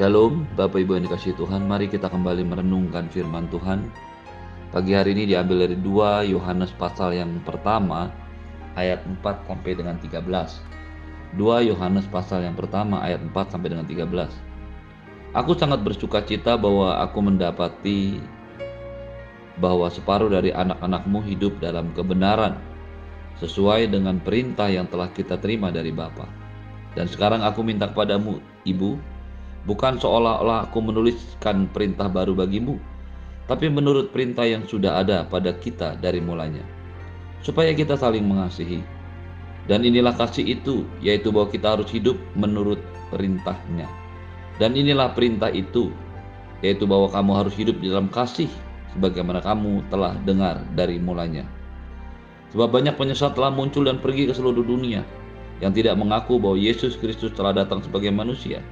Shalom, Bapak Ibu yang dikasih Tuhan. Mari kita kembali merenungkan firman Tuhan. Pagi hari ini diambil dari 2 Yohanes pasal yang pertama ayat 4 sampai dengan 13. 2 Yohanes pasal yang pertama ayat 4 sampai dengan 13. Aku sangat bersuka cita bahwa aku mendapati bahwa separuh dari anak-anakmu hidup dalam kebenaran sesuai dengan perintah yang telah kita terima dari Bapa. Dan sekarang aku minta kepadamu, Ibu, Bukan seolah-olah aku menuliskan perintah baru bagimu, tapi menurut perintah yang sudah ada pada kita dari mulanya, supaya kita saling mengasihi. Dan inilah kasih itu, yaitu bahwa kita harus hidup menurut perintahnya. Dan inilah perintah itu, yaitu bahwa kamu harus hidup di dalam kasih, sebagaimana kamu telah dengar dari mulanya. Sebab banyak penyesat telah muncul dan pergi ke seluruh dunia, yang tidak mengaku bahwa Yesus Kristus telah datang sebagai manusia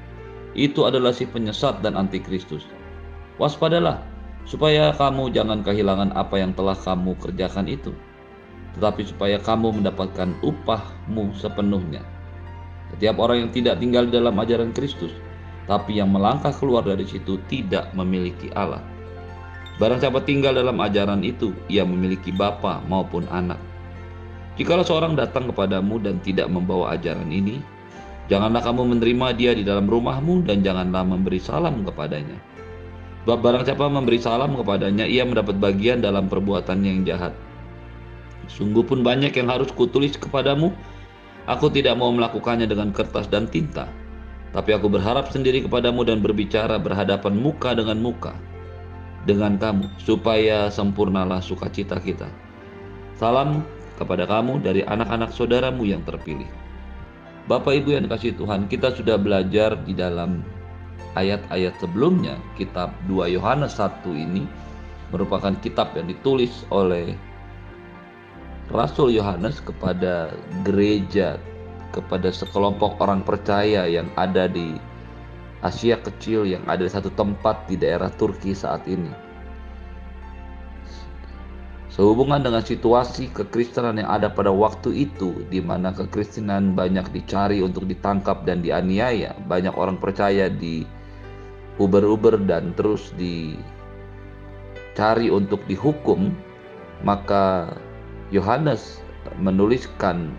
itu adalah si penyesat dan antikristus. Waspadalah, supaya kamu jangan kehilangan apa yang telah kamu kerjakan itu, tetapi supaya kamu mendapatkan upahmu sepenuhnya. Setiap orang yang tidak tinggal di dalam ajaran Kristus, tapi yang melangkah keluar dari situ tidak memiliki Allah. Barang siapa tinggal dalam ajaran itu, ia memiliki bapa maupun anak. Jikalau seorang datang kepadamu dan tidak membawa ajaran ini, Janganlah kamu menerima dia di dalam rumahmu dan janganlah memberi salam kepadanya. Sebab barang siapa memberi salam kepadanya, ia mendapat bagian dalam perbuatan yang jahat. Sungguh pun banyak yang harus kutulis kepadamu, aku tidak mau melakukannya dengan kertas dan tinta. Tapi aku berharap sendiri kepadamu dan berbicara berhadapan muka dengan muka dengan kamu, supaya sempurnalah sukacita kita. Salam kepada kamu dari anak-anak saudaramu yang terpilih. Bapak Ibu yang dikasih Tuhan, kita sudah belajar di dalam ayat-ayat sebelumnya, kitab 2 Yohanes 1 ini merupakan kitab yang ditulis oleh Rasul Yohanes kepada gereja, kepada sekelompok orang percaya yang ada di Asia kecil yang ada di satu tempat di daerah Turki saat ini. Sehubungan dengan situasi kekristenan yang ada pada waktu itu, di mana kekristenan banyak dicari untuk ditangkap dan dianiaya, banyak orang percaya di uber-uber dan terus dicari untuk dihukum, maka Yohanes menuliskan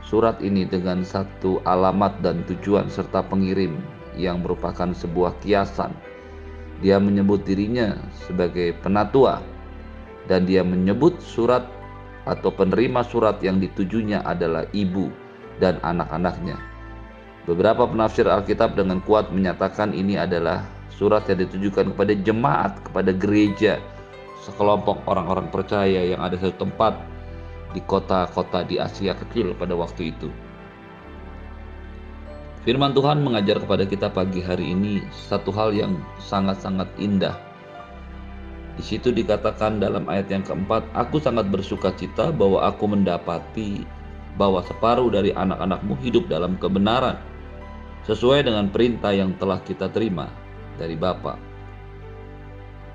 surat ini dengan satu alamat dan tujuan serta pengirim yang merupakan sebuah kiasan. Dia menyebut dirinya sebagai penatua dan dia menyebut surat atau penerima surat yang ditujunya adalah ibu dan anak-anaknya. Beberapa penafsir Alkitab dengan kuat menyatakan ini adalah surat yang ditujukan kepada jemaat, kepada gereja, sekelompok orang-orang percaya yang ada satu tempat di kota-kota di Asia kecil pada waktu itu. Firman Tuhan mengajar kepada kita pagi hari ini satu hal yang sangat-sangat indah di situ dikatakan dalam ayat yang keempat, Aku sangat bersuka cita bahwa aku mendapati bahwa separuh dari anak-anakmu hidup dalam kebenaran, sesuai dengan perintah yang telah kita terima dari Bapa.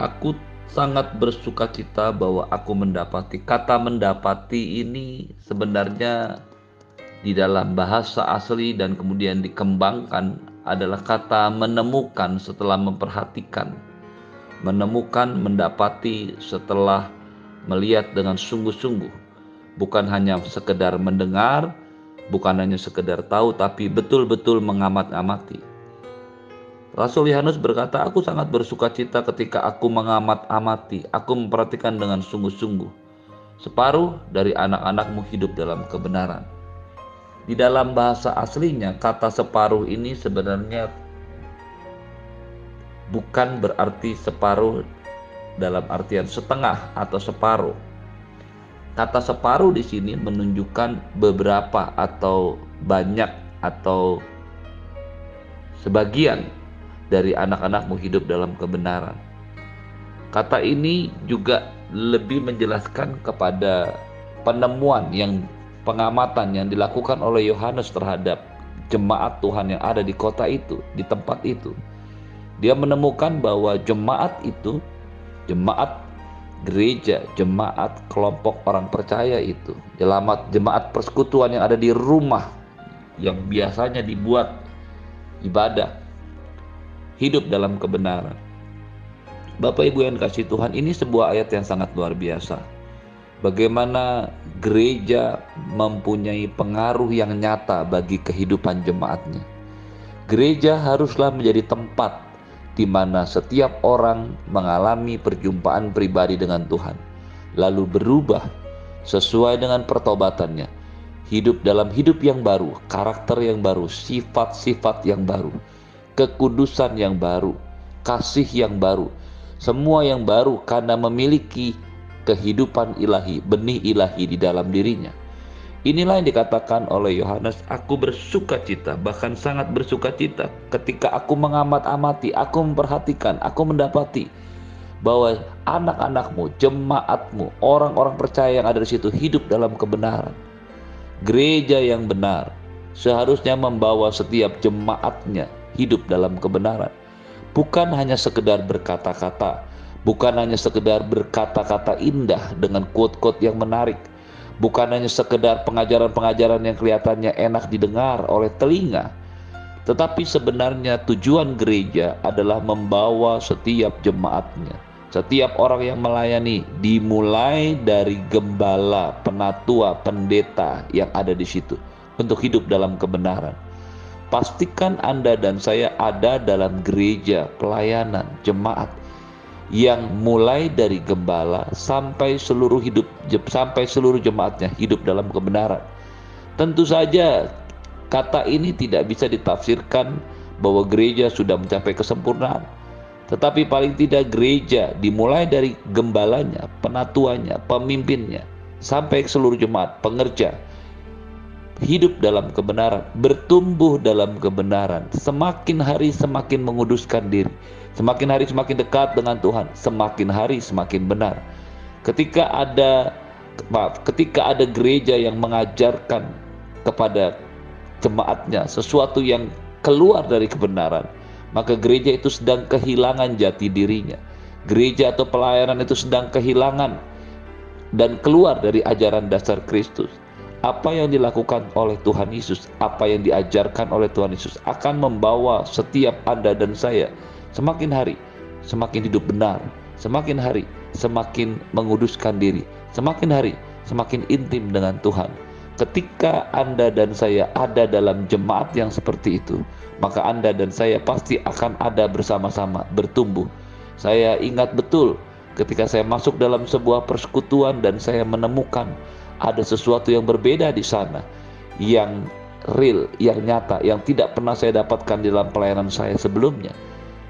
Aku sangat bersuka cita bahwa aku mendapati. Kata mendapati ini sebenarnya di dalam bahasa asli dan kemudian dikembangkan adalah kata menemukan setelah memperhatikan menemukan, mendapati setelah melihat dengan sungguh-sungguh, bukan hanya sekedar mendengar, bukan hanya sekedar tahu, tapi betul-betul mengamat-amati. Rasul Yohanes berkata, "Aku sangat bersuka cita ketika aku mengamat-amati, aku memperhatikan dengan sungguh-sungguh. Separuh dari anak-anakmu hidup dalam kebenaran." Di dalam bahasa aslinya, kata separuh ini sebenarnya bukan berarti separuh dalam artian setengah atau separuh. Kata separuh di sini menunjukkan beberapa atau banyak atau sebagian dari anak-anakmu hidup dalam kebenaran. Kata ini juga lebih menjelaskan kepada penemuan yang pengamatan yang dilakukan oleh Yohanes terhadap jemaat Tuhan yang ada di kota itu, di tempat itu dia menemukan bahwa jemaat itu, jemaat gereja, jemaat kelompok orang percaya itu, jemaat jemaat persekutuan yang ada di rumah yang biasanya dibuat ibadah. hidup dalam kebenaran. Bapak Ibu yang kasih Tuhan, ini sebuah ayat yang sangat luar biasa. Bagaimana gereja mempunyai pengaruh yang nyata bagi kehidupan jemaatnya. Gereja haruslah menjadi tempat di mana setiap orang mengalami perjumpaan pribadi dengan Tuhan, lalu berubah sesuai dengan pertobatannya, hidup dalam hidup yang baru, karakter yang baru, sifat-sifat yang baru, kekudusan yang baru, kasih yang baru, semua yang baru karena memiliki kehidupan ilahi, benih ilahi di dalam dirinya. Inilah yang dikatakan oleh Yohanes, aku bersuka cita, bahkan sangat bersuka cita ketika aku mengamat-amati, aku memperhatikan, aku mendapati bahwa anak-anakmu, jemaatmu, orang-orang percaya yang ada di situ hidup dalam kebenaran. Gereja yang benar seharusnya membawa setiap jemaatnya hidup dalam kebenaran bukan hanya sekedar berkata-kata, bukan hanya sekedar berkata-kata indah dengan quote-quote yang menarik, bukan hanya sekedar pengajaran-pengajaran yang kelihatannya enak didengar oleh telinga, tetapi sebenarnya tujuan gereja adalah membawa setiap jemaatnya, setiap orang yang melayani, dimulai dari gembala, penatua, pendeta yang ada di situ untuk hidup dalam kebenaran. Pastikan Anda dan saya ada dalam gereja pelayanan jemaat yang mulai dari gembala sampai seluruh hidup sampai seluruh jemaatnya hidup dalam kebenaran. Tentu saja kata ini tidak bisa ditafsirkan bahwa gereja sudah mencapai kesempurnaan. Tetapi paling tidak gereja dimulai dari gembalanya, penatuannya, pemimpinnya sampai seluruh jemaat, pengerja hidup dalam kebenaran, bertumbuh dalam kebenaran, semakin hari semakin menguduskan diri, semakin hari semakin dekat dengan Tuhan, semakin hari semakin benar. Ketika ada maaf, ketika ada gereja yang mengajarkan kepada jemaatnya sesuatu yang keluar dari kebenaran, maka gereja itu sedang kehilangan jati dirinya. Gereja atau pelayanan itu sedang kehilangan dan keluar dari ajaran dasar Kristus apa yang dilakukan oleh Tuhan Yesus, apa yang diajarkan oleh Tuhan Yesus akan membawa setiap Anda dan saya semakin hari semakin hidup benar, semakin hari semakin menguduskan diri, semakin hari semakin intim dengan Tuhan. Ketika Anda dan saya ada dalam jemaat yang seperti itu, maka Anda dan saya pasti akan ada bersama-sama bertumbuh. Saya ingat betul ketika saya masuk dalam sebuah persekutuan dan saya menemukan ada sesuatu yang berbeda di sana yang real, yang nyata, yang tidak pernah saya dapatkan di dalam pelayanan saya sebelumnya,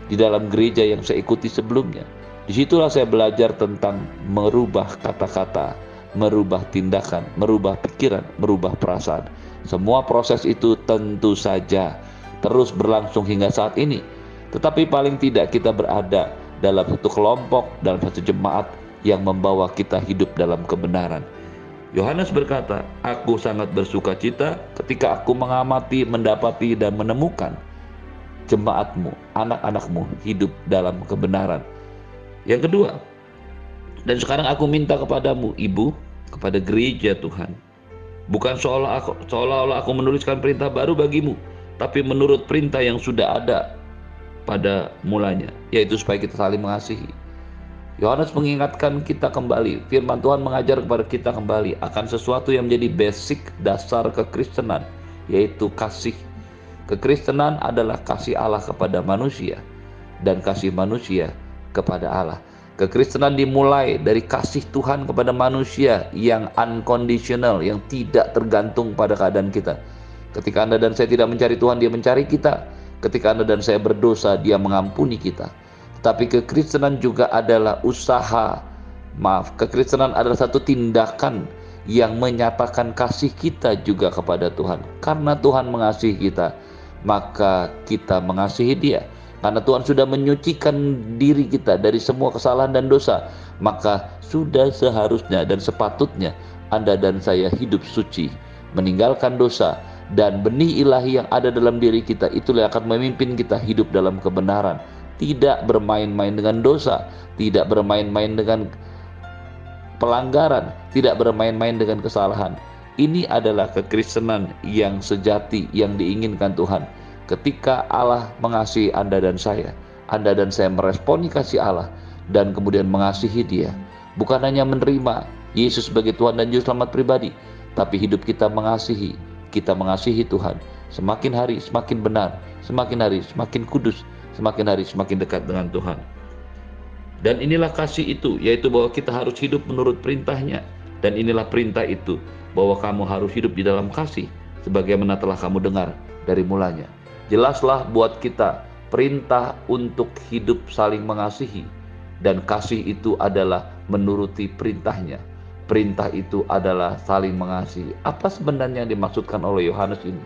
di dalam gereja yang saya ikuti sebelumnya. Di situlah saya belajar tentang merubah kata-kata, merubah tindakan, merubah pikiran, merubah perasaan. Semua proses itu tentu saja terus berlangsung hingga saat ini. Tetapi paling tidak kita berada dalam satu kelompok, dalam satu jemaat yang membawa kita hidup dalam kebenaran. Yohanes berkata, "Aku sangat bersuka cita ketika aku mengamati, mendapati, dan menemukan jemaatmu, anak-anakmu hidup dalam kebenaran." Yang kedua, dan sekarang aku minta kepadamu, ibu, kepada gereja Tuhan, bukan seolah aku, seolah-olah aku menuliskan perintah baru bagimu, tapi menurut perintah yang sudah ada pada mulanya, yaitu supaya kita saling mengasihi. Yohanes mengingatkan kita kembali, firman Tuhan mengajar kepada kita kembali akan sesuatu yang menjadi basic dasar kekristenan, yaitu kasih. Kekristenan adalah kasih Allah kepada manusia dan kasih manusia kepada Allah. Kekristenan dimulai dari kasih Tuhan kepada manusia yang unconditional, yang tidak tergantung pada keadaan kita. Ketika Anda dan saya tidak mencari Tuhan, Dia mencari kita. Ketika Anda dan saya berdosa, Dia mengampuni kita tapi kekristenan juga adalah usaha. Maaf, kekristenan adalah satu tindakan yang menyatakan kasih kita juga kepada Tuhan. Karena Tuhan mengasihi kita, maka kita mengasihi Dia. Karena Tuhan sudah menyucikan diri kita dari semua kesalahan dan dosa, maka sudah seharusnya dan sepatutnya Anda dan saya hidup suci, meninggalkan dosa, dan benih ilahi yang ada dalam diri kita itulah yang akan memimpin kita hidup dalam kebenaran tidak bermain-main dengan dosa, tidak bermain-main dengan pelanggaran, tidak bermain-main dengan kesalahan. Ini adalah kekristenan yang sejati yang diinginkan Tuhan. Ketika Allah mengasihi Anda dan saya, Anda dan saya meresponi kasih Allah dan kemudian mengasihi Dia. Bukan hanya menerima Yesus sebagai Tuhan dan Juru Selamat pribadi, tapi hidup kita mengasihi, kita mengasihi Tuhan. Semakin hari semakin benar, semakin hari semakin kudus, semakin hari semakin dekat dengan Tuhan. Dan inilah kasih itu, yaitu bahwa kita harus hidup menurut perintahnya. Dan inilah perintah itu, bahwa kamu harus hidup di dalam kasih, sebagaimana telah kamu dengar dari mulanya. Jelaslah buat kita perintah untuk hidup saling mengasihi, dan kasih itu adalah menuruti perintahnya. Perintah itu adalah saling mengasihi. Apa sebenarnya yang dimaksudkan oleh Yohanes ini?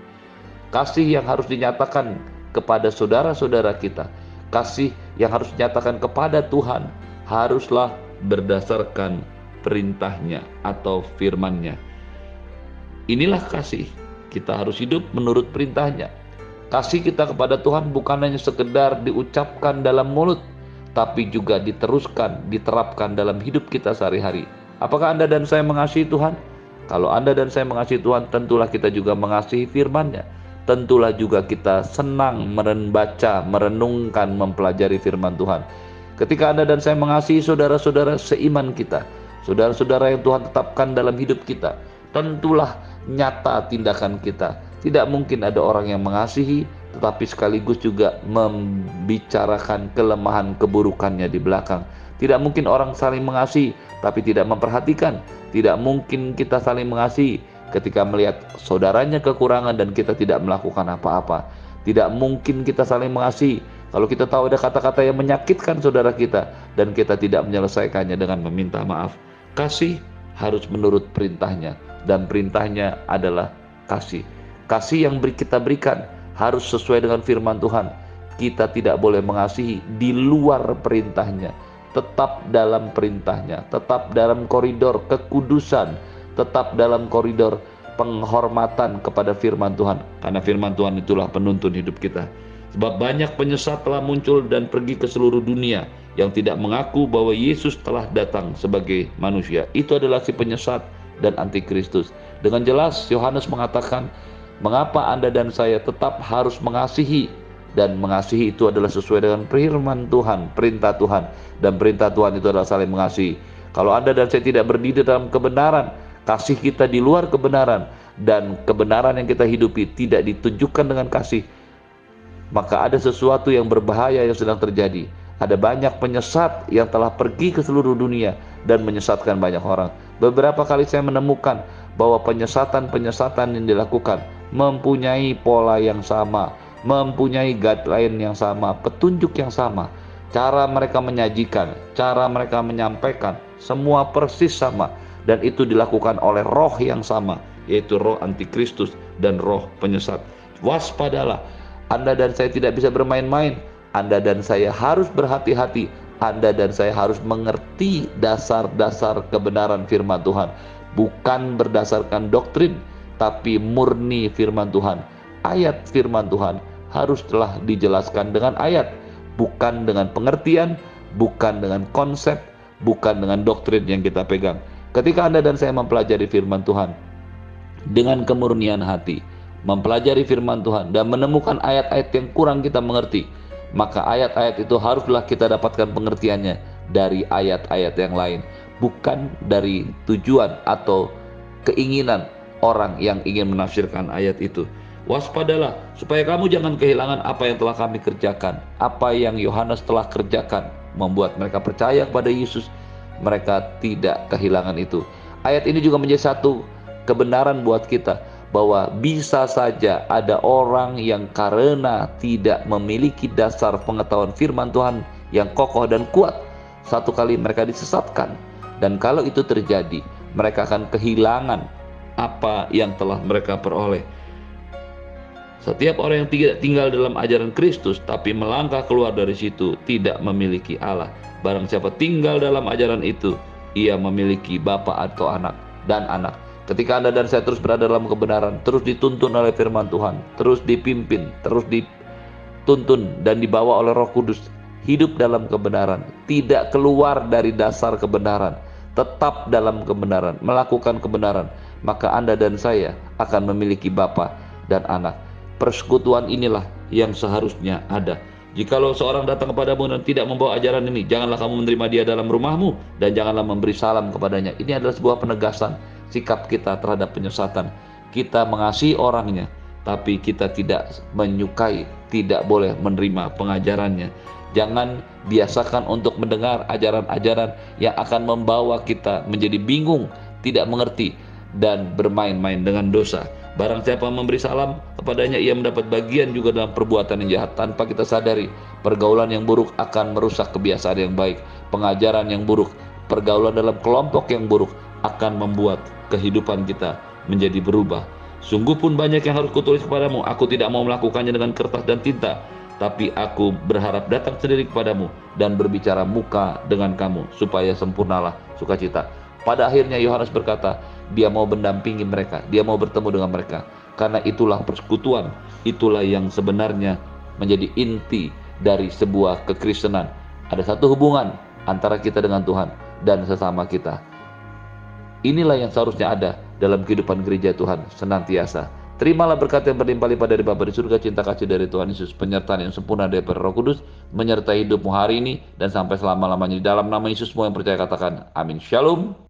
Kasih yang harus dinyatakan kepada saudara-saudara kita, kasih yang harus dinyatakan kepada Tuhan, haruslah berdasarkan perintahnya atau firmannya. Inilah kasih. Kita harus hidup menurut perintahnya. Kasih kita kepada Tuhan bukan hanya sekedar diucapkan dalam mulut, tapi juga diteruskan, diterapkan dalam hidup kita sehari-hari. Apakah Anda dan saya mengasihi Tuhan? Kalau Anda dan saya mengasihi Tuhan, tentulah kita juga mengasihi firman-Nya. Tentulah juga kita senang membaca, merenungkan, mempelajari firman Tuhan. Ketika Anda dan saya mengasihi saudara-saudara seiman kita, saudara-saudara yang Tuhan tetapkan dalam hidup kita, tentulah nyata tindakan kita. Tidak mungkin ada orang yang mengasihi tetapi sekaligus juga membicarakan kelemahan keburukannya di belakang. Tidak mungkin orang saling mengasihi tapi tidak memperhatikan. Tidak mungkin kita saling mengasihi ketika melihat saudaranya kekurangan dan kita tidak melakukan apa-apa. Tidak mungkin kita saling mengasihi kalau kita tahu ada kata-kata yang menyakitkan saudara kita dan kita tidak menyelesaikannya dengan meminta maaf. Kasih harus menurut perintahnya dan perintahnya adalah kasih. Kasih yang kita berikan harus sesuai dengan firman Tuhan. Kita tidak boleh mengasihi di luar perintahnya. Tetap dalam perintahnya, tetap dalam koridor kekudusan, tetap dalam koridor penghormatan kepada firman Tuhan. Karena firman Tuhan itulah penuntun hidup kita. Sebab banyak penyesat telah muncul dan pergi ke seluruh dunia yang tidak mengaku bahwa Yesus telah datang sebagai manusia. Itu adalah si penyesat dan antikristus. Dengan jelas Yohanes mengatakan, "Mengapa Anda dan saya tetap harus mengasihi dan mengasihi itu adalah sesuai dengan firman Tuhan, perintah Tuhan dan perintah Tuhan itu adalah saling mengasihi. Kalau Anda dan saya tidak berdiri dalam kebenaran, kasih kita di luar kebenaran dan kebenaran yang kita hidupi tidak ditunjukkan dengan kasih, maka ada sesuatu yang berbahaya yang sedang terjadi. Ada banyak penyesat yang telah pergi ke seluruh dunia dan menyesatkan banyak orang. Beberapa kali saya menemukan bahwa penyesatan-penyesatan yang dilakukan mempunyai pola yang sama, mempunyai guideline yang sama, petunjuk yang sama. Cara mereka menyajikan, cara mereka menyampaikan, semua persis sama dan itu dilakukan oleh roh yang sama, yaitu roh antikristus dan roh penyesat. Waspadalah, Anda dan saya tidak bisa bermain-main. Anda dan saya harus berhati-hati anda dan saya harus mengerti dasar-dasar kebenaran firman Tuhan, bukan berdasarkan doktrin, tapi murni firman Tuhan. Ayat firman Tuhan harus telah dijelaskan dengan ayat, bukan dengan pengertian, bukan dengan konsep, bukan dengan doktrin yang kita pegang. Ketika Anda dan saya mempelajari firman Tuhan dengan kemurnian hati, mempelajari firman Tuhan dan menemukan ayat-ayat yang kurang kita mengerti, maka ayat-ayat itu haruslah kita dapatkan pengertiannya dari ayat-ayat yang lain, bukan dari tujuan atau keinginan orang yang ingin menafsirkan ayat itu. Waspadalah supaya kamu jangan kehilangan apa yang telah kami kerjakan, apa yang Yohanes telah kerjakan, membuat mereka percaya kepada Yesus. Mereka tidak kehilangan itu. Ayat ini juga menjadi satu kebenaran buat kita bahwa bisa saja ada orang yang karena tidak memiliki dasar pengetahuan firman Tuhan yang kokoh dan kuat, satu kali mereka disesatkan. Dan kalau itu terjadi, mereka akan kehilangan apa yang telah mereka peroleh. Setiap orang yang tidak tinggal dalam ajaran Kristus tapi melangkah keluar dari situ tidak memiliki Allah. Barang siapa tinggal dalam ajaran itu, ia memiliki bapa atau anak dan anak. Ketika Anda dan saya terus berada dalam kebenaran, terus dituntun oleh firman Tuhan, terus dipimpin, terus dituntun dan dibawa oleh Roh Kudus, hidup dalam kebenaran, tidak keluar dari dasar kebenaran, tetap dalam kebenaran, melakukan kebenaran, maka Anda dan saya akan memiliki Bapa dan anak. Persekutuan inilah yang seharusnya ada. Jikalau seorang datang kepadamu dan tidak membawa ajaran ini, janganlah kamu menerima dia dalam rumahmu dan janganlah memberi salam kepadanya. Ini adalah sebuah penegasan sikap kita terhadap penyesatan. Kita mengasihi orangnya, tapi kita tidak menyukai, tidak boleh menerima pengajarannya. Jangan biasakan untuk mendengar ajaran-ajaran yang akan membawa kita menjadi bingung, tidak mengerti, dan bermain-main dengan dosa. Barang siapa memberi salam kepadanya ia mendapat bagian juga dalam perbuatan yang jahat tanpa kita sadari. Pergaulan yang buruk akan merusak kebiasaan yang baik. Pengajaran yang buruk, pergaulan dalam kelompok yang buruk akan membuat kehidupan kita menjadi berubah. Sungguh pun banyak yang harus kutulis kepadamu. Aku tidak mau melakukannya dengan kertas dan tinta. Tapi aku berharap datang sendiri kepadamu dan berbicara muka dengan kamu supaya sempurnalah sukacita. Pada akhirnya Yohanes berkata, dia mau mendampingi mereka, dia mau bertemu dengan mereka. Karena itulah persekutuan, itulah yang sebenarnya menjadi inti dari sebuah kekristenan. Ada satu hubungan antara kita dengan Tuhan dan sesama kita. Inilah yang seharusnya ada dalam kehidupan gereja Tuhan senantiasa. Terimalah berkat yang berlimpah-limpah dari Bapa di surga, cinta kasih dari Tuhan Yesus, penyertaan yang sempurna dari Roh Kudus, menyertai hidupmu hari ini dan sampai selama-lamanya di dalam nama Yesus semua yang percaya katakan amin. Shalom.